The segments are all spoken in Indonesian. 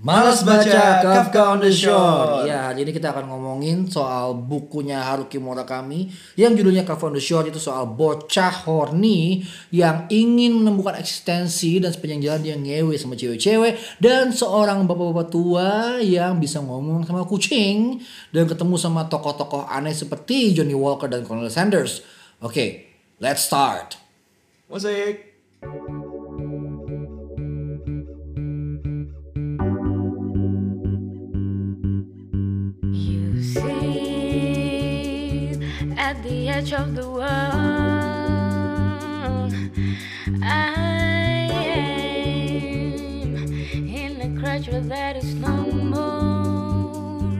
Malas baca Kafka on the Shore. Ya, hari ini kita akan ngomongin soal bukunya Haruki Murakami yang judulnya Kafka on the Shore itu soal bocah horny yang ingin menemukan eksistensi dan sepanjang jalan dia ngewe sama cewek-cewek dan seorang bapak-bapak tua yang bisa ngomong sama kucing dan ketemu sama tokoh-tokoh aneh seperti Johnny Walker dan Colonel Sanders. Oke, let's start. Musik. Edge of the world, I am in a creature that is no more.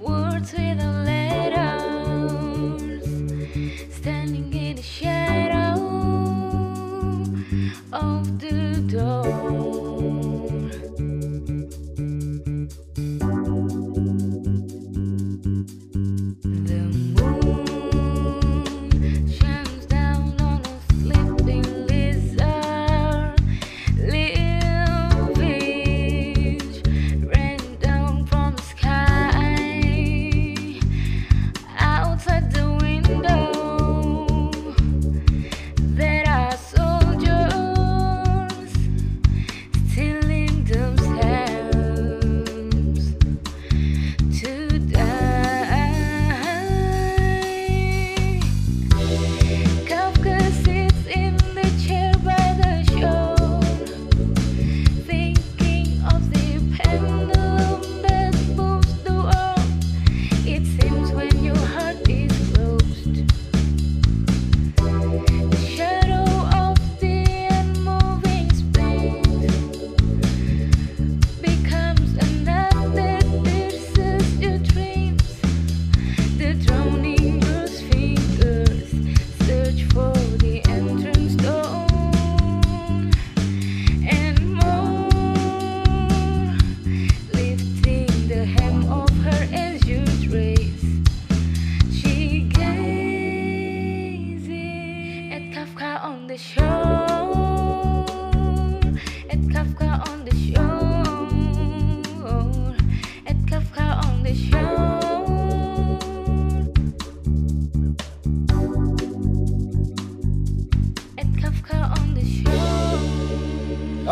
Words without letters,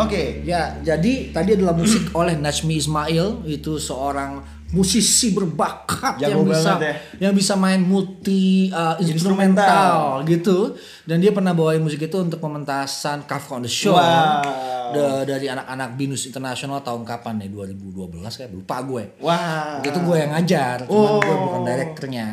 Oke. Ya, jadi tadi adalah musik oleh Najmi Ismail, itu seorang musisi berbakat yang Jago bisa banget yang bisa main multi uh, instrumental gitu. Dan dia pernah bawain musik itu untuk pementasan Kafka on the Shore Wow. da- dari anak-anak Binus Internasional tahun kapan nih? 2012 kayak lupa gue. Wah. Waktu itu gue yang ngajar, cuman gue Oh. bukan direkturnya.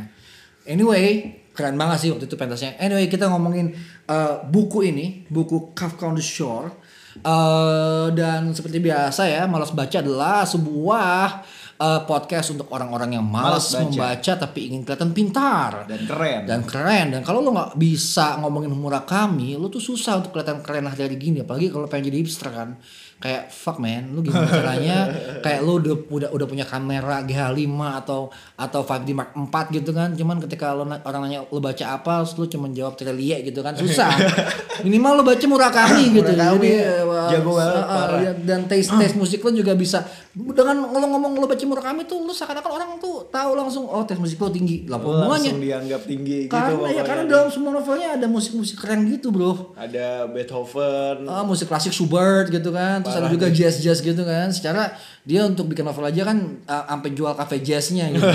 Anyway, keren banget sih waktu itu pentasnya. Anyway, kita ngomongin uh, buku ini, buku Kafka on the Shore. Uh, dan seperti biasa ya, Malas Baca adalah sebuah uh, podcast untuk orang-orang yang malas, Malas baca. membaca tapi ingin kelihatan pintar. Dan keren. dan keren. Dan kalau lo nggak bisa ngomongin Murakami lo tuh susah untuk kelihatan keren lah dari gini. Apalagi kalau pengen jadi hipster kan. Kayak fuck man lu gimana caranya? Kayak lo udah udah udah punya kamera GH5 atau atau 5D Mark 4 gitu kan. Cuman ketika lo na- orang nanya lo baca apa? Terus lo cuma jawab Trelie gitu kan. Susah. Minimal lo baca Murakami gitu. Murakami, jadi uh, jago banget, uh, uh, ya, dan taste taste musik lo juga bisa. Dengan lo ngomong lo baca Murakami tuh lo seakan-akan orang tuh tahu langsung oh taste musik lo tinggi. Lah hubungannya langsung dianggap tinggi gitu karena ya karena dalam semua novelnya ada musik-musik keren gitu bro. Ada Beethoven. Ah, musik klasik Schubert gitu kan terus ada juga nih. jazz-jazz gitu kan. Secara dia untuk bikin novel aja kan ah, sampai jual cafe jazznya gitu.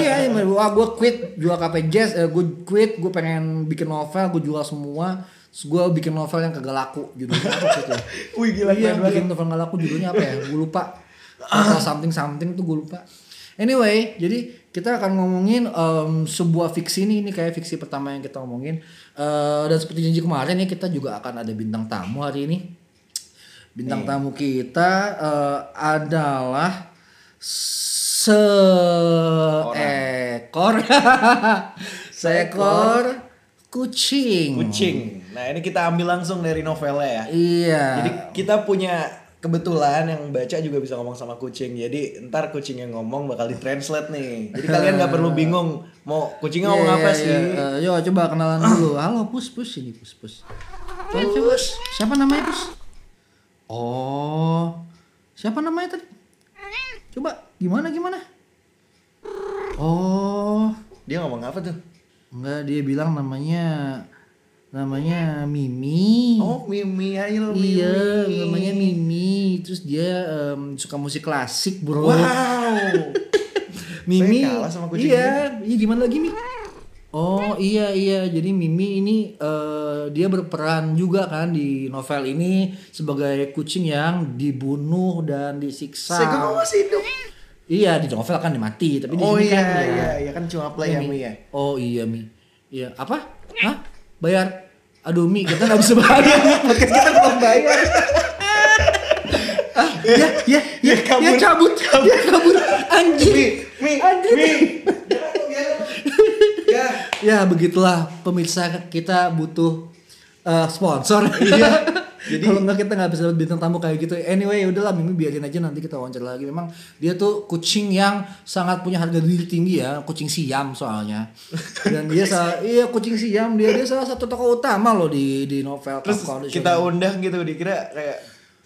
Iya iya, wah gue quit jual cafe jazz eh, gue quit gue pengen bikin novel gue jual semua. Terus gue bikin novel yang kagak laku judulnya apa gitu Wih gila iya bikin novel gak laku judulnya apa ya? Gue lupa atau something something tuh gue lupa. Anyway jadi kita akan ngomongin em, sebuah fiksi ini ini kayak fiksi pertama yang kita ngomongin Eh, dan seperti janji kemarin ya kita juga akan ada bintang tamu hari ini. Bintang tamu kita eh, adalah seekor. Seekor kucing. Kucing. Nah ini kita ambil langsung dari novelnya ya. iya. Jadi kita punya kebetulan yang baca juga bisa ngomong sama kucing. Jadi ntar kucing yang ngomong bakal ditranslate nih. Jadi kalian nggak perlu bingung mau kucingnya ngomong Iya, apa iya, sih. iya. Eh, yuk coba kenalan dulu. Halo Pus Pus ini Pus Pus. Coba, coba. Siapa namanya Pus? Oh. Siapa namanya tadi? Coba gimana gimana? Oh, Dia ngomong apa tuh? enggak dia bilang namanya namanya Mimi. Oh, Mimi, ayo Mimi. Iya, namanya Mimi. Terus dia em, suka musik klasik, Bro. Wow. Mimi. Kalah sama kucing iya, iya gimana lagi, Mi? Oh, iya iya. Jadi Mimi ini eh, dia berperan juga kan di novel ini sebagai kucing yang dibunuh dan disiksa. Saya masih hidup. Iya, di novel kan mati, tapi di Oh sini iya, kan iya, iya kan cuma play ya, Mi ya. Oh iya Mi. Iya apa? Hah? Bayar? Aduh Mi, kita nggak bisa bayar. Podcast kita belum bayar. ya, ya, ya, kabur. ya cabut, ya kabur, anjing, Mi, Mi, anjing. Mi. Ya. Ya begitulah pemirsa kita butuh eh, sponsor. Iya. Jadi kalau nggak kita nggak bisa dapat bintang tamu kayak gitu. Anyway, udahlah Mimi biarin aja nanti kita wawancara lagi. Memang dia tuh kucing yang sangat punya harga diri tinggi ya, kucing siam soalnya. Dan dia salah, iya kucing siam dia dia salah satu tokoh utama loh di di novel Terus kita undang gitu dikira kayak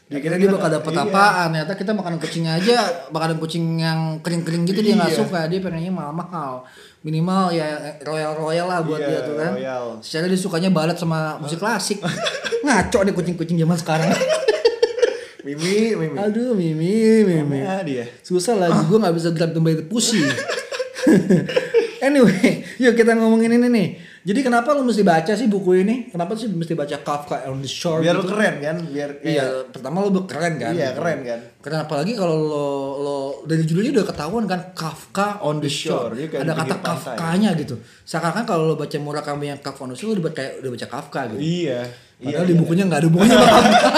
Dikira dia bakal dapet Iya. apaan Ternyata kita makanan kucing aja Makanan kucing yang kering-kering gitu dia nggak Iya. suka Dia pengennya mahal-mahal Minimal ya royal-royal lah buat Iya, dia tuh kan royal. Secara dia sukanya balet sama musik klasik Ngaco deh kucing-kucing zaman sekarang Mimi, Mimi. Aduh Mimi Mimi Mana dia? Susah lagi gue gak bisa grab by the pussy Anyway Yuk kita ngomongin ini nih Jadi kenapa lu mesti baca sih buku ini? Kenapa sih mesti baca Kafka on the Shore Biar gitu? keren kan, biar kayak- Iya, pertama lo keren kan? Iya, keren kan. Karena apalagi kalau lo, lo dari judulnya udah ketahuan kan Kafka on the shore. Dia kayak Ada kata. Kafkanya gitu. Seakan-akan kalau lo baca Murakami yang Kafka on the shore udah baca kayak udah baca Kafka gitu. Iya. Iya. Padahal di bukunya nggak ada hubungannya sama Kafka.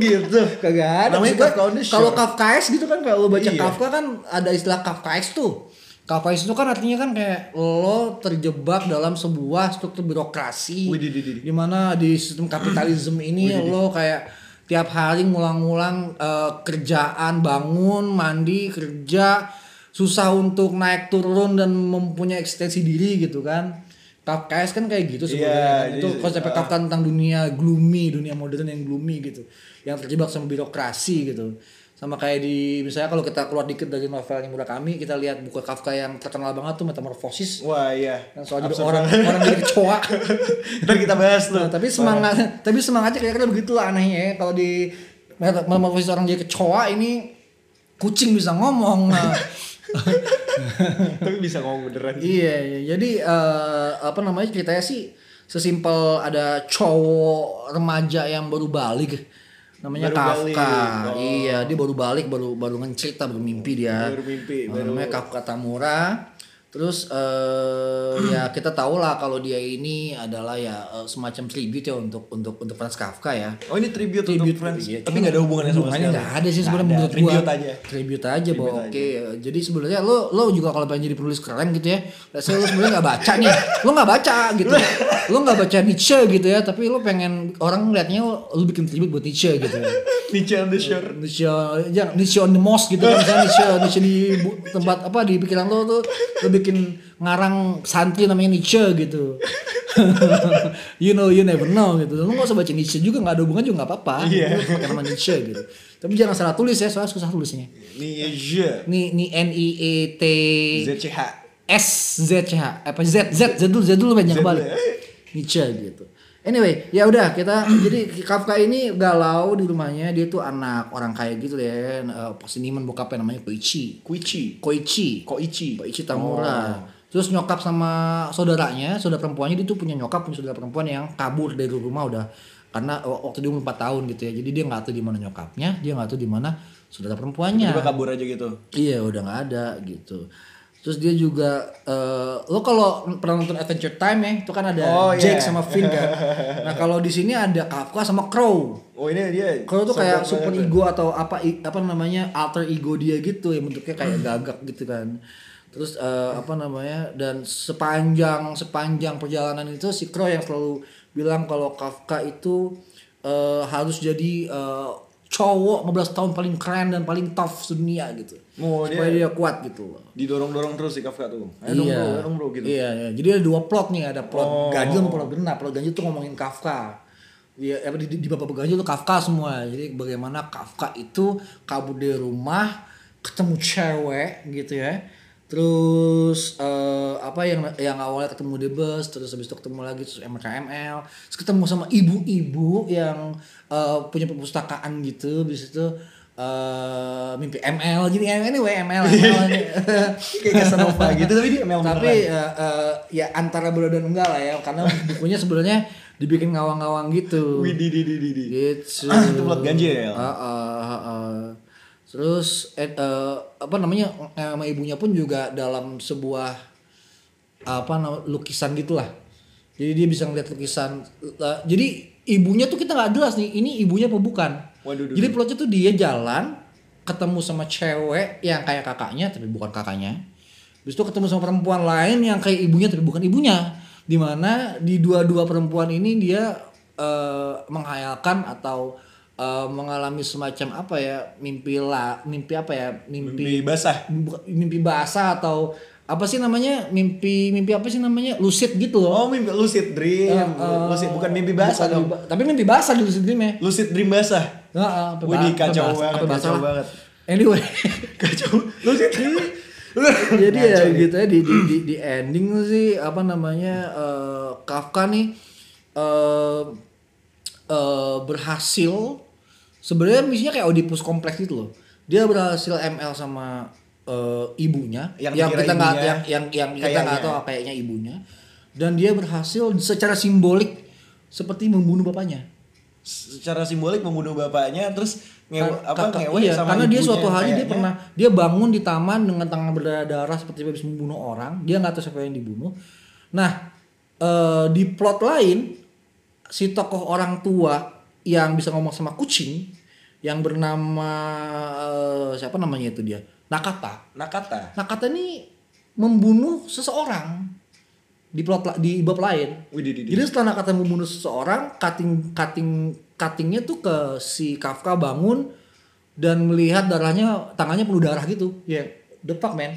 gitu. Kagak ada. Namanya Kafka on the Shore. Kalau Kafkaes gitu kan kalau baca Iya. Kafka kan ada istilah Kafkaes tuh. Kafkaes itu kan artinya kan kayak lo terjebak dalam sebuah struktur birokrasi. Di mana di sistem kapitalisme ini lo kayak tiap hari ngulang-ngulang eh, kerjaan bangun mandi kerja susah untuk naik turun dan mempunyai eksistensi diri gitu kan. Kafkaes kan kayak gitu sebenarnya Iya, kan. itu konsep Kafka tentang dunia gloomy dunia modern yang gloomy gitu. Yang terjebak sama birokrasi gitu sama kayak di misalnya kalau kita keluar dikit dari novelnya Murakami kita lihat buku Kafka yang terkenal banget tuh Metamorphosis Wah, iya. yang soal jadi orang orang jadi kecoa Ntar kita bahas tuh. Nah, tapi semangat tapi semangatnya kira-kira begitu lah anehnya ya. Kalau di metamorfosis orang jadi kecoa ini kucing bisa ngomong. Nah, Tapi bisa ngomong beneran. iya, iya. Jadi eh, apa namanya ceritanya sih sesimpel ada cowok remaja yang baru balik namanya Baru Kafka. balik. Oh. Iya, dia baru balik baru baru ngecerita baru mimpi dia. Baru mimpi, baru- namanya Kafka Tamura. Terus eh ya kita tahu lah kalau dia ini adalah ya eh, semacam tribute ya untuk untuk untuk Franz Kafka ya. Oh, ini tribute, Tribute, untuk Friends. iya, Tapi nggak ada hubungannya sama sekali. nggak ada sih sebenarnya menurut gua. Tribute aja. Tribute aja bahwa Tribute oke. Jadi sebenarnya lo lo juga kalau pengen jadi penulis keren gitu ya. Let's say lo sebenarnya nggak baca nih. Lo nggak baca gitu. lo nggak baca Nietzsche gitu ya. Tapi lo pengen orang ngeliatnya lo, bikin tribute buat Nietzsche gitu. Nietzsche on the shore. Nietzsche, jangan Nietzsche on the mosque gitu kan. Misalnya Nietzsche, Nietzsche di tempat apa di pikiran lo tuh lo bikin ngarang santri namanya Nietzsche gitu. you know you never know gitu. Lo gak usah baca Nietzsche juga nggak ada hubungan juga nggak apa-apa. Iya. Lo pakai nama Nietzsche gitu. Tapi jangan salah tulis ya soalnya susah tulisnya. Nietzsche. Nih nih N I E T ZCH. S Z C H apa Z Z Z dulu Z dulu banyak Z balik. dulu ya. Nietzsche gitu. Anyway, ya udah kita jadi Kafka ini galau di rumahnya dia tuh anak orang kaya gitu deh. Uh, seniman bokapnya namanya Koichi. Kuichi. Koichi. Koichi. Koichi Tamura. Terus nyokap sama saudaranya, saudara perempuannya dia tuh punya nyokap punya saudara perempuan yang kabur dari rumah udah karena waktu dia umur 4 tahun gitu ya. Jadi dia nggak tahu di mana nyokapnya, dia nggak tahu di mana saudara perempuannya. Tiba kabur aja gitu. Iya udah nggak ada gitu. Terus dia juga eh lo kalau pernah nonton Adventure Time ya itu kan ada Oh, Jake iya. sama Finn kan. Nah kalau di sini ada Kafka sama Crow. Oh ini dia. Crow tuh kayak super ego atau apa apa namanya alter ego dia gitu yang bentuknya kayak gagak gitu kan. Terus eh, apa namanya dan sepanjang sepanjang perjalanan itu si Crow yang selalu bilang kalau Kafka itu eh, harus jadi eh, cowok 15 tahun paling keren dan paling tough sedunia gitu. Oh, supaya dia kuat gitu loh. Didorong-dorong terus si Kafka tuh. Ayo dong iya. bro, ayo dong bro gitu. Iya, iya. Jadi ada dua plot nih, ada plot Oh. ganjil sama plot genap. Plot ganjil tuh ngomongin Kafka. di, apa, di, di Bapak Begajo itu Kafka semua. Jadi bagaimana Kafka itu kabur dari rumah, ketemu cewek gitu ya. Terus eh, apa yang yang awalnya ketemu di bus, terus habis itu ketemu lagi terus MKML, terus ketemu sama ibu-ibu yang eh, punya perpustakaan gitu, habis itu eh, mimpi ML jadi anyway ML, ML. Kayak Casanova gitu tapi dia ML tapi eh, eh, ya antara bener dan enggak lah ya karena bukunya sebenarnya dibikin ngawang-ngawang gitu. Wih, di, di, di, di, gitu. Ah, itu plot ganjil. Ya, ah, ah. Terus eh, eh, apa namanya eh, sama ibunya pun juga dalam sebuah apa namanya lukisan gitulah. Jadi dia bisa ngeliat lukisan eh, jadi ibunya tuh kita nggak jelas nih ini ibunya apa bukan. Waduh, duh, jadi plotnya tuh dia jalan ketemu sama cewek yang kayak kakaknya tapi bukan kakaknya. Habis itu ketemu sama perempuan lain yang kayak ibunya tapi bukan ibunya. Di mana di dua-dua perempuan ini dia eh, menghayalkan atau eh, mengalami semacam apa ya mimpi lah mimpi apa ya Mimpi basah. bukan- mimpi basah atau apa sih namanya mimpi mimpi apa sih namanya lucid gitu loh Oh, mimpi lucid dream. Eh, eh, lucid bukan mimpi basah bukan dong. mimpi tapi mimpi basah di lucid dream ya Lucid dream basah. Heeh, apa Wih, kacau banget, kacau banget. anyway Kacau. Lucid dream. jadi ya gitu ya di, di, di, di ending sih apa namanya eh, Kafka nih eh eh, berhasil sebenarnya misinya kayak Oedipus kompleks gitu loh. Dia berhasil ML sama eh, ibunya Yang yang, kita nggak yang yang yang kita nggak tahu kayaknya ibunya. Dan dia berhasil secara simbolik seperti membunuh bapaknya. Secara simbolik membunuh bapaknya terus ngewe, apa ngewe iya, sama karena dia suatu hari dia pernah dia bangun di taman dengan tangan berdarah-darah seperti habis membunuh orang. Dia nggak tahu siapa yang dibunuh. Nah eh, di plot lain si tokoh orang tua yang bisa ngomong sama kucing yang bernama eh, siapa namanya itu dia Nakata Nakata. Nakata ini membunuh seseorang di plot di bab lain di, di, jadi setelah Nakata membunuh seseorang, cutting cutting cuttingnya tuh ke si Kafka bangun dan melihat darahnya tangannya penuh darah gitu. Ya, the fuck man.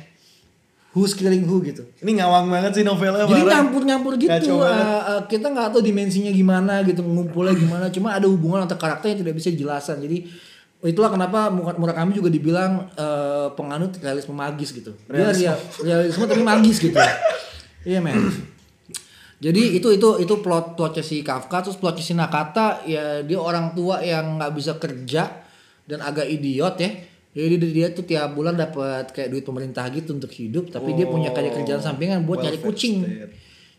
Who's killing who gitu. Ini ngawang banget sih novelnya. Jadi nyampur-nyampur gitu. Uh, uh, kita nggak tahu dimensinya gimana gitu, ngumpulnya gimana. Cuma ada hubungan antar karakter yang tidak bisa dijelasan. Jadi itulah kenapa Mura- Murakami juga dibilang uh, penganut realisme magis gitu. Dia Realisme. rea- realisme tapi magis gitu. Iya men. Jadi itu itu itu plot plotnya si Kafka terus plotnya si Nakata ya dia orang tua yang nggak bisa kerja dan agak idiot ya. Jadi dia, dia tuh tiap bulan dapat kayak duit pemerintah gitu untuk hidup tapi dia punya kayak kerjaan sampingan buat nyari kucing. state.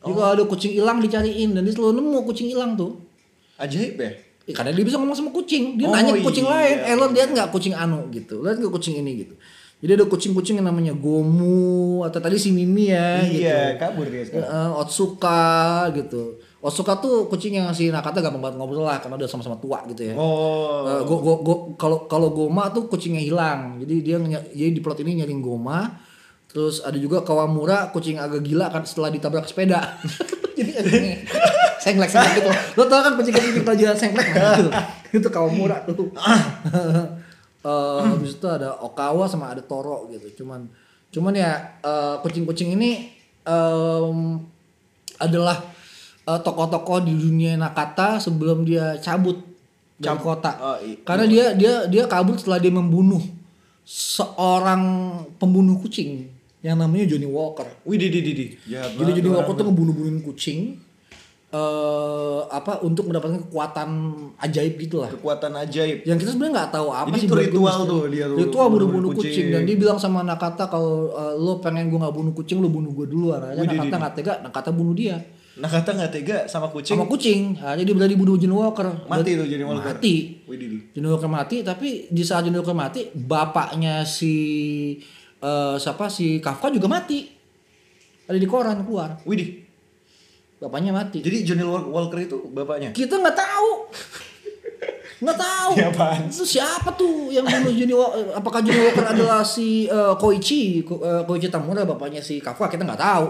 Jadi kalau ada kucing hilang dicariin dan dia selalu nemu kucing hilang tuh. Ajaib ya. Ya, karena dia bisa ngomong sama kucing, dia Oh, nanya ke kucing iya. lain, eh lo lihat nggak kucing anu gitu, lihat nggak kucing ini gitu. Jadi ada kucing-kucing yang namanya Gomu atau tadi si Mimi ya gitu. Iya, kabur dia sekarang. Eh, Otsuka gitu. Otsuka tuh kucing yang si Nakata gampang banget ngobrol lah karena udah sama-sama tua gitu ya. Oh. Eh, go, go, go- kalau kalau Goma tuh kucingnya hilang. Jadi dia jadi di plot ini nyariin Goma. Terus ada juga Kawamura kucing agak gila kan setelah ditabrak sepeda. jadi anjingnya senglek senglek gitu. Lo tau kan kucing kucing senglek nah, gitu. Itu Kawamura tuh. Eh, habis itu ada Okawa sama ada Toro gitu. Cuman cuman ya eh, kucing-kucing ini em, adalah eh, tokoh-tokoh di dunia Nakata sebelum dia cabut dari Cabut. kota. Oh, i- Karena dia dia dia kabur setelah dia membunuh seorang pembunuh kucing yang namanya Johnny Walker. Wih, di, di, di, di. Jahat Jadi Johnny orang. Walker tuh ngebunuh-bunuhin kucing eh apa untuk mendapatkan kekuatan ajaib gitu lah. kekuatan ajaib. Yang kita sebenarnya nggak tahu apa Jadi sih itu ritual tuh dia tuh, Ritual bunuh-bunuh bunuh kucing. kucing. dan dia bilang sama Nakata kalau eh, lo pengen gue nggak bunuh kucing lo bunuh gue duluan. Akhirnya Wih, di, Nakata nggak tega, Nakata bunuh dia Nakata nggak tega sama kucing. sama kucing. Nah, jadi berani bunuh Johnny Walker. Mati tuh Johnny Walker. Mati. Johnny Walker mati tapi di saat Johnny Walker mati bapaknya si eh, siapa si Kafka juga mati. Ada di koran keluar. Wih, di. Bapaknya mati. Jadi Wal- Walker itu bapaknya. Kita nggak tahu. Nggak tahu. Itu siapa tuh yang bunuh Johnny Walker? Apakah Johnny Walker adalah si eh, Koichi, Ko- eh, Koichi Tamura bapaknya si Kafka? Kita nggak tahu.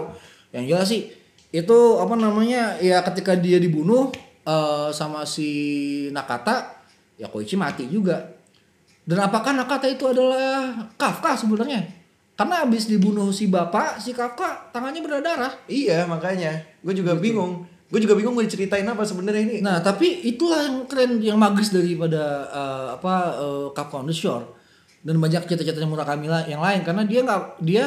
Yang jelas sih itu apa namanya ya ketika dia dibunuh eh, sama si Nakata, ya Koichi mati juga. Dan apakah Nakata itu adalah Kafka sebenarnya? Karena habis dibunuh si bapak, si Kafka tangannya berdarah. Iya, makanya. Gue juga Gitu. bingung. Gue juga bingung mau diceritain apa sebenarnya ini. Nah, tapi itulah yang keren, yang magis daripada eh, apa uh, Kafka on the Shore dan banyak cerita-ceritanya Murakami yang lain karena dia nggak dia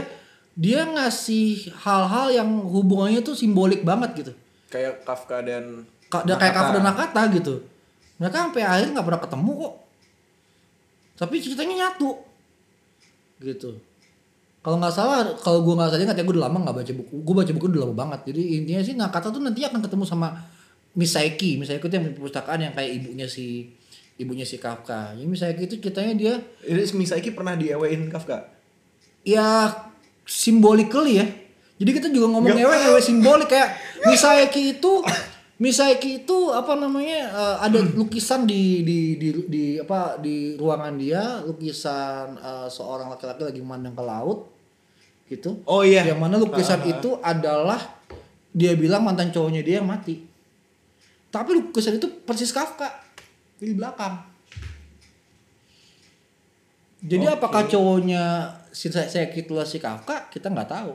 dia ngasih hal-hal yang hubungannya tuh simbolik banget gitu. Kayak Kafka dan Ka- da- kayak Kafka dan Nakata gitu. Mereka sampai akhir nggak pernah ketemu kok. Tapi ceritanya nyatu. Gitu. Kalau nggak salah, kalau gue nggak salah nggak gue udah lama nggak baca buku. Gue baca buku udah lama banget. Jadi intinya sih Nakata tuh nanti akan ketemu sama Misaiki. Misaiki itu yang punya perpustakaan yang kayak ibunya si ibunya si Kafka. Jadi Misaiki itu ceritanya dia Ini Misaiki pernah diewein Kafka. ya symbolically ya. Jadi kita juga ngomong ngewe ngewe simbolik kayak Misaeki itu Misaeki itu apa namanya eh, ada lukisan di, di di di apa di ruangan dia lukisan eh, seorang laki-laki lagi memandang ke laut gitu. Oh iya. Yang mana lukisan itu adalah dia bilang mantan cowoknya dia yang mati. Tapi lukisan itu persis Kafka di belakang. Jadi apakah cowoknya si saya itulah si Kafka kita nggak tahu.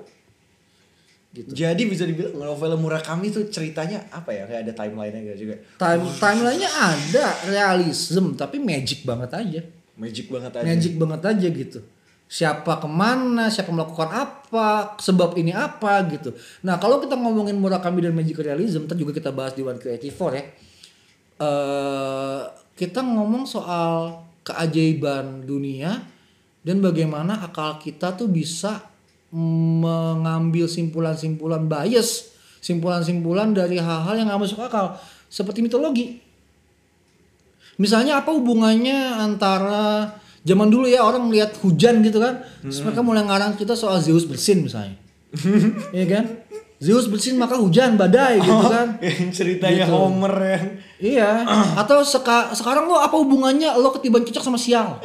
Gitu. Jadi bisa dibilang novel Murakami itu ceritanya apa ya? Kayak ada timeline-nya gitu juga. Time timelinenya ada realism tapi magic banget aja. Magic banget aja. Magic banget aja gitu. Siapa ke mana, siapa melakukan apa, sebab ini apa gitu. Nah kalau kita ngomongin Murakami dan magic realism, ntar juga kita bahas di One Creative Four ya. eh kita ngomong soal keajaiban dunia dan bagaimana akal kita tuh bisa mengambil simpulan-simpulan bias, simpulan-simpulan dari hal-hal yang nggak masuk akal, seperti mitologi. Misalnya apa hubungannya antara zaman dulu ya orang melihat hujan gitu kan, terus mereka mulai ngarang kita soal Zeus bersin misalnya, Iya kan? Zeus bersin maka hujan badai gitu kan? Yang ceritanya Gitu. Homer yang Iya. Atau seka- sekarang lo apa hubungannya lo ketiban cocok sama sial?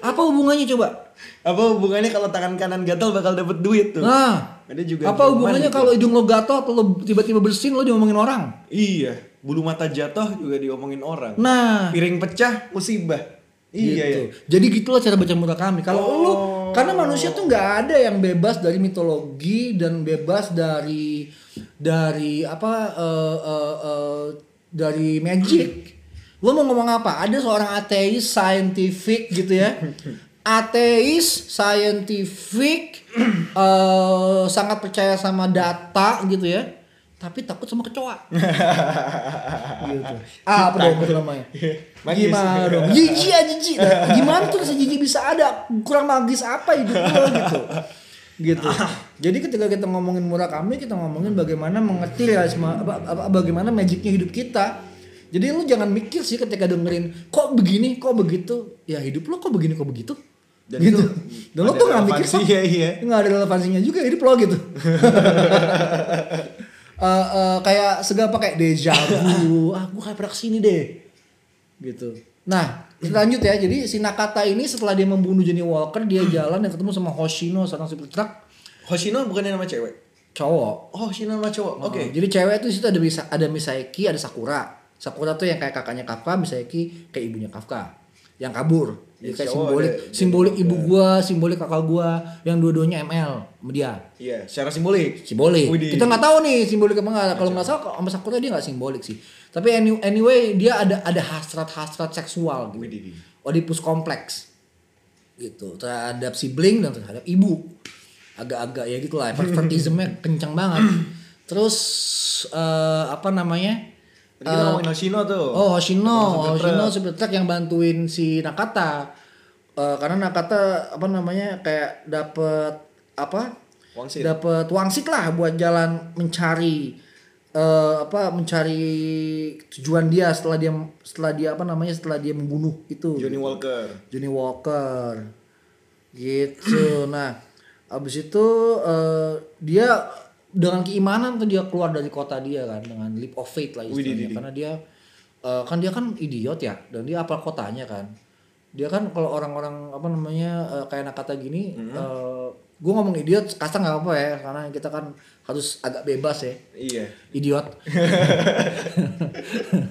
Apa hubungannya coba? apa hubungannya kalau tangan kanan gatal bakal dapet duit tuh. Nah, Ada juga apa hubungannya gitu. kalau hidung lo gatal atau lo tiba-tiba bersin lo diomongin orang? Iya, bulu mata jatuh juga diomongin orang. Nah, Piring pecah musibah. Iya gitu. ya. Jadi gitulah cara baca Murakami. Kalau Oh. lu karena manusia tuh nggak ada yang bebas dari mitologi dan bebas dari dari apa eh, eh, eh, dari magic. Lu mau ngomong apa? Ada seorang ateis scientific gitu ya. Ateis scientific eh, sangat percaya sama data gitu ya. Tapi takut sama kecoa. gitu. Ah, apa dong itu namanya? Magis. Gimana dong? Jijik aja jijik. Nah, Gimana tuh si jijik bisa ada? Kurang magis apa hidup lo gitu. Gitu. Jadi ketika kita ngomongin Murakami, kita ngomongin bagaimana mengerti realisme apa, apa bagaimana magicnya hidup kita. Jadi lu jangan mikir sih ketika dengerin kok begini, kok begitu. Ya hidup lo kok begini, kok begitu. Dan gitu. itu Dan lo ada tuh nggak mikir kok. relevansinya, iya. Nggak ada relevansinya juga hidup lo gitu. Eh, eh, kayak segampang kayak deja vu. ah, gue kayak pernah ke sini deh. Gitu. Nah, lanjut ya. Jadi si Nakata ini setelah dia membunuh Johnny Walker, dia jalan dan ketemu sama Hoshino, seorang supir truk Hoshino bukannya nama cewek? cowok. Oh, Hoshino nama cowok. Oke. Oh, Jadi cewek itu situ ada Misa, ada Misaeki, ada Sakura. Sakura tuh yang kayak kakaknya Kafka, Misaeki kayak ibunya Kafka. Yang kabur. Jadi kayak cowok simbolik, ada- simbolik ibu gua, simbolik kakak gua, yang dua-duanya ML sama dia. Iya, secara simbolik. simbolik. Widih. Kita nggak tahu nih simbolik apa nggak. Kalau nggak salah sama Sakura dia nggak simbolik sih. Tapi any- anyway dia ada ada hasrat-hasrat seksual gitu. Widih. Oedipus kompleks gitu terhadap sibling dan terhadap ibu. Agak-agak ya gitulah pervertismnya kencang banget. Terus eh, apa namanya? Tadi kita ngomongin Hoshino tuh. Oh Hoshino, Hoshino truk. supir truk yang bantuin si Nakata. Eh, karena Nakata apa namanya kayak dapet apa? Wangsit. Dapet wangsit lah buat jalan mencari eh, apa mencari tujuan dia setelah dia setelah dia apa namanya setelah dia membunuh itu Johnny Walker. Johnny Walker gitu nah abis itu eh, dia dengan keimanan tuh dia keluar dari kota dia kan dengan leap of faith lah istilahnya widih. karena dia eh, kan dia kan idiot ya dan dia apal kotanya kan dia kan kalau orang-orang apa namanya eh, kayak Nakata gini gue ngomong idiot kasar nggak apa ya karena kita kan harus agak bebas ya Iya. idiot.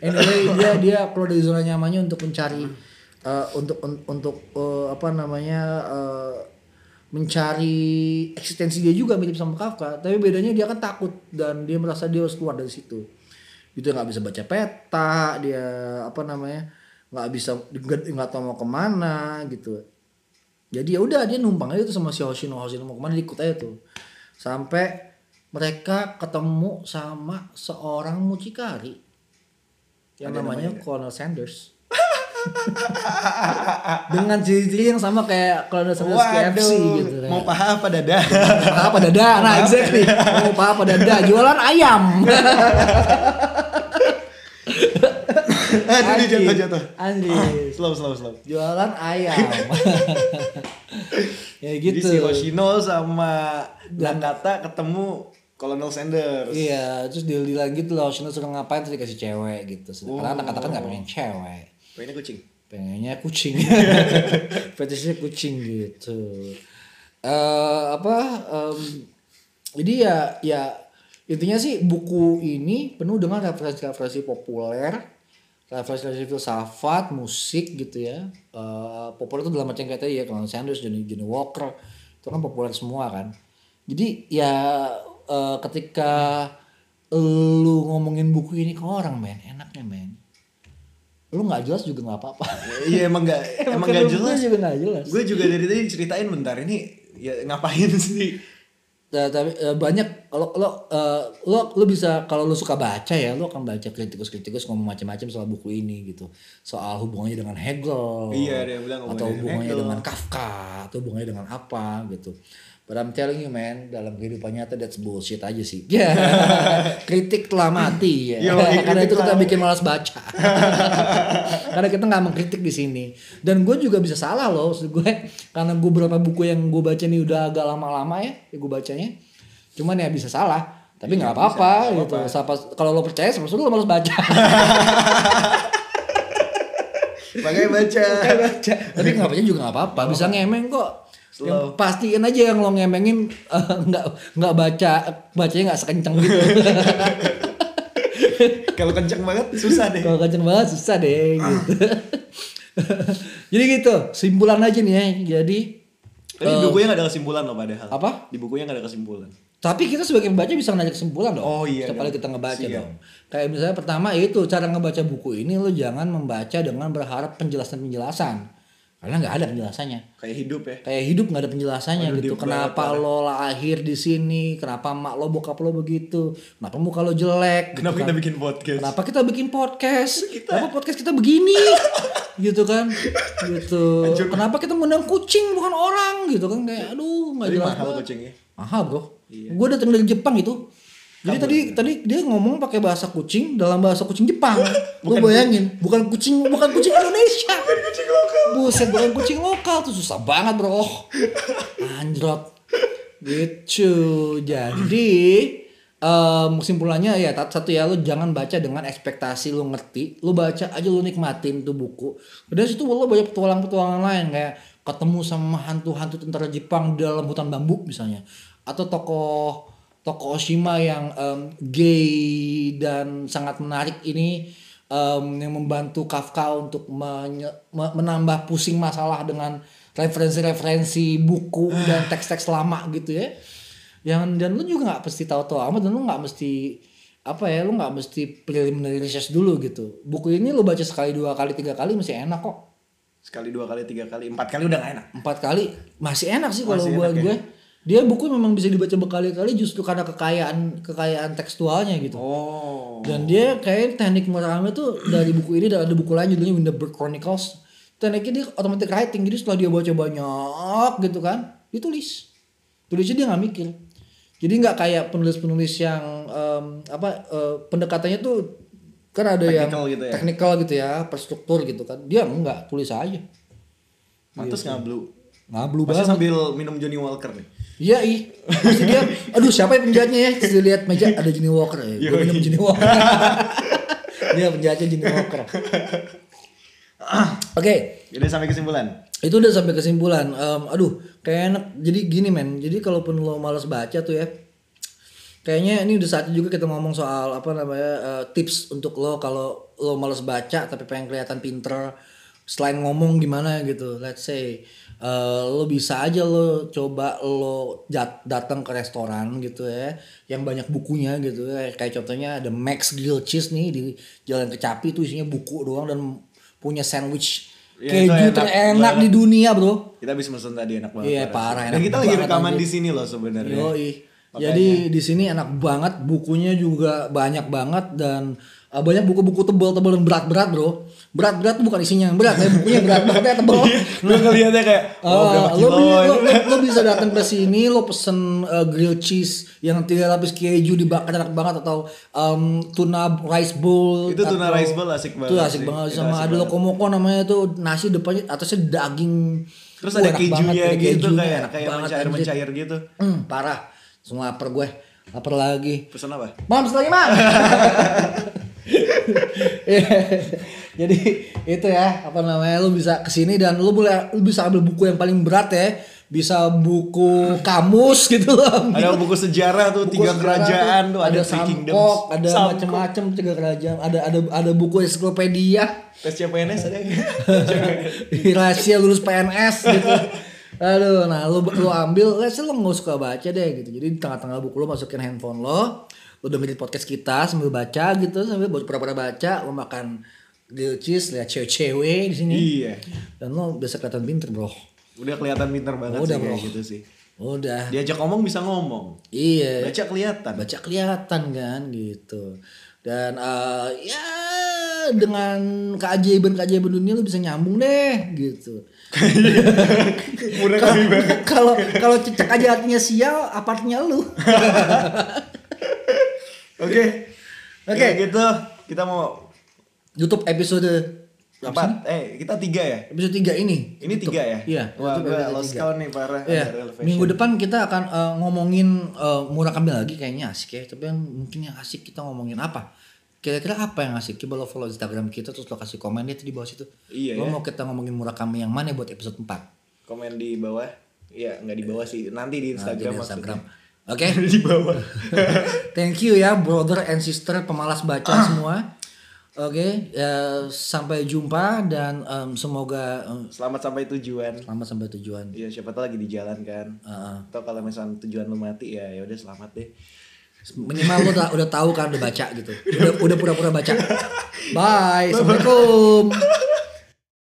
anyway dia dia keluar dari zona nyamannya untuk mencari eh, untuk un- untuk eh, apa namanya eh, mencari eksistensi dia juga mirip sama Kafka tapi bedanya dia kan takut dan dia merasa dia harus keluar dari situ. Itu nggak bisa baca peta dia apa namanya nggak bisa nggak tahu mau ke mana gitu. Jadi ya udah dia numpang aja tuh sama si Hoshino Hoshino mau ke mana ikut aja tuh. Sampai mereka ketemu sama seorang mucikari yang namanya? Colonel Sanders dengan ciri-ciri yang sama kayak Colonel Sanders KFC gitu kan. mau paha apa dada? paha apa dada nah exactly mau paha apa dada jualan ayam Aduh, dia jatuh jatuh. Anjir. Slow slow slow. jualan ayam ya Jadi gitu si Hoshino sama Nakata ketemu Colonel Sanders. iya terus deal dealan gitu loh Hoshino suka ngapain terus dikasih cewek gitu karena anak kan gak pengen cewek Pengennya kucing. pengennya kucing. Fetishnya kucing gitu. Eh apa em, jadi ya ya intinya sih buku ini penuh dengan referensi-referensi populer referensi filsafat musik gitu ya. Eh, populer itu dalam artian kata ya Colonel Sanders Johnny Johnny Walker itu kan populer semua kan. Jadi ya eh, ketika lu ngomongin buku ini ke orang men enaknya men lu nggak jelas juga nggak apa-apa Iya emang gak emang Karena gak bukunya jelas. juga nggak jelas Gue juga dari tadi ceritain bentar ini ya ngapain sih? Nah, tapi eh, banyak kalau lo eh, lo lo bisa kalau lo suka baca ya lo akan baca kritikus-kritikus ngomong macam-macam soal buku ini gitu soal hubungannya dengan Hegel Iya, yang bilang atau hubungannya dengan hubungannya Hegel. dengan Kafka atau hubungannya dengan apa gitu But I'm telling you man, dalam kehidupan nyata that's bullshit aja sih. Ya, kritik telah mati ya. Yo, Karena itu kita bikin malas baca. karena kita nggak mengkritik di sini. Dan gue juga bisa salah loh, maksud gue karena gue beberapa buku yang gue baca nih udah agak lama-lama ya, ya gue bacanya. Cuman ya bisa salah, tapi nggak apa-apa gitu. Kalau lo percaya, sama lo malas baca. Makanya baca. baca. tapi nggak baca juga nggak apa-apa, bisa ngemeng kok. Yang pastiin aja yang lo ngemengin eh, nggak nggak baca bacanya nggak sekenceng gitu. Kalau kenceng banget susah deh. Kalau kenceng banget susah deh gitu. Jadi gitu, simpulan aja nih ya. Jadi Tapi di bukunya gak ada kesimpulan loh padahal. Apa? Di bukunya gak ada kesimpulan. tapi kita sebagai pembaca bisa nanya kesimpulan dong. Oh iya Setiap kali dong. kita ngebaca Siap. dong. Kayak misalnya pertama itu cara ngebaca buku ini lo jangan membaca dengan berharap penjelasan-penjelasan. Karena nggak ada penjelasannya. Kayak hidup ya. Kayak hidup nggak ada penjelasannya Waduh, gitu. Kenapa banget, lo lahir di sini? Kenapa mak lo bokap lo begitu? Kenapa muka lo jelek? gitu Kenapa kan. kita bikin podcast? Kenapa kita bikin podcast? Kenapa podcast kita begini? gitu kan? Gitu. Kenapa kita ngundang kucing bukan orang gitu kan kayak aduh nggak jelas mahal kucingnya. Mahal, Bro. Gue datang dari Jepang itu. Jadi tadi tadi dia ngomong pakai bahasa kucing dalam bahasa kucing Jepang. Lu bayangin, bukan kucing bukan kucing Indonesia. Kucing lokal. Buset, bukan kucing lokal tuh susah banget, Bro. Anjrot. Gitu. Jadi em, kesimpulannya ya satu ya lu jangan baca dengan ekspektasi lu ngerti lu baca aja lu nikmatin tuh buku dari situ lu banyak petualang-petualangan lain kayak ketemu sama hantu-hantu tentara Jepang di dalam hutan bambu misalnya atau tokoh tokoh Oshima yang em, gay dan sangat menarik ini em, yang membantu Kafka untuk menye- menambah pusing masalah dengan referensi-referensi buku dan teks-teks lama gitu ya. Yang dan lu juga nggak mesti tahu-tahu amat dan lu nggak mesti apa ya lu nggak mesti preliminary research dulu gitu. Buku ini lu baca sekali dua kali tiga kali masih enak kok. Sekali, dua kali, tiga kali, empat kali udah gak enak. empat kali masih enak sih kalau buat enak ya? Dia buku memang bisa dibaca berkali-kali justru karena kekayaan kekayaan tekstualnya gitu Oh. dan dia kayak teknik merekamnya tuh dari buku ini dan ada buku lain judulnya Winterberg Chronicles tekniknya dia automatic writing jadi setelah dia baca banyak gitu kan ditulis tulisnya dia nggak mikir jadi nggak kayak penulis-penulis yang em, apa eh, pendekatannya tuh kan ada yang Technical gitu ya? technical gitu ya perstruktur gitu kan dia enggak tulis aja Mantus ngablu. ngablu Pasti banget sambil minum Johnny Walker nih. Iya ih. Pasti dia, aduh siapa yang penjahatnya ya? Terus dia lihat meja ada Johnny Walker ya. Gue minum Johnny Walker. dia penjahatnya Johnny Walker. Oke, Jadi sampai kesimpulan. itu udah sampai kesimpulan. Em, aduh, kayak enak. Jadi gini men. Jadi kalaupun lo malas baca tuh ya, kayaknya ini udah saatnya juga kita ngomong soal apa namanya eh, tips untuk lo kalau lo malas baca tapi pengen kelihatan pinter selain ngomong gimana gitu let's say eh, lo bisa aja lo coba lo dat- datang ke restoran gitu ya yang banyak bukunya gitu ya kayak contohnya ada Max Grill Cheese nih di Jalan Kecapi itu isinya buku doang dan punya sandwich Ya, keju enak terenak banget. di dunia bro Kita habis mesen tadi enak banget. Iya, parah, Dan enak kita lagi rekaman di sini loh sebenarnya. Yoi. Jadi di sini enak banget, bukunya juga banyak banget dan uh, banyak buku-buku tebal-tebal dan berat-berat bro. Berat-berat tuh bukan isinya yang berat, ya bukunya berat banget ya tebal. Gue ngeliatnya kayak oh, Uh, lo, bisa datang ke sini, lo pesen uh, grilled cheese yang tiga lapis keju dibakar enak banget atau um, tuna rice bowl. Itu tuna atau- rice bowl asik banget Itu asik sih. banget sama asik ada lokomoko namanya tuh nasi depannya atasnya daging. Terus Wah, ada kejunya banget, ada gitu kejunya, kayak banget, mencair mencair gitu. Parah. Semua lapar gue. Lapar lagi. Pesan apa? Mam, lagi mam. Iya. Jadi itu ya apa namanya lu bisa ke sini dan lu boleh lu bisa ambil buku yang paling berat ya bisa buku kamus gitu loh Ada buku sejarah tuh Buku tiga sejarah kerajaan tuh, ada, ada. Samkok, ada macam-macam tiga kerajaan ada ada ada buku ensiklopedia Tes CPNS ada. rahasia lulus PNS gitu aduh nah lu lu ambil let's say lu nggak suka baca deh gitu jadi di tengah-tengah buku lu masukin handphone lo lu dengerin podcast kita sambil baca gitu sambil buat pura-pura baca lu makan grilled cheese lihat cewek-cewek di sini iya. dan lo biasa kelihatan pinter bro Udah kelihatan pinter banget Udah, sih kayak bro. gitu sih. udah Diajak ngomong bisa ngomong. iya Baca kelihatan. baca kelihatan kan gitu dan eh, ya dengan keajaiban-keajaiban dunia lu bisa nyambung deh gitu Kami banget. kalau kalau cecek aja artinya sial apa artinya lu Oke. Oke. Ya gitu. Kita mau YouTube episode apa. Eh, kita tiga ya. episode 3 ini Ini YouTube. tiga ya? iya Wah, gue lost tiga. count nih parah. Iya. Minggu depan kita akan eh, ngomongin uh, Murakami lagi kayaknya asik ya. Tapi yang mungkin yang asik kita ngomongin apa? Kira-kira apa yang asik? Coba lo follow Instagram kita terus lo kasih komen tuh di bawah situ. Iya lo ya. mau kita ngomongin Murakami yang mana buat episode 4? Komen di bawah. Iya, nggak di bawah sih. Nanti di Nah, Instagram jadi maksudnya. Oke. di bawah. Thank you ya brother and sister pemalas baca semua. Oke, ya, sampai jumpa dan em, semoga em, Selamat sampai tujuan. selamat sampai tujuan. Iya, siapa tahu lagi di jalan kan. Heeh. Atau kalau misalnya tujuan lu mati ya ya udah selamat deh. Minimal lo udah, udah tahu kan udah baca gitu. Udah udah pura-pura baca. Bye. Assalamualaikum.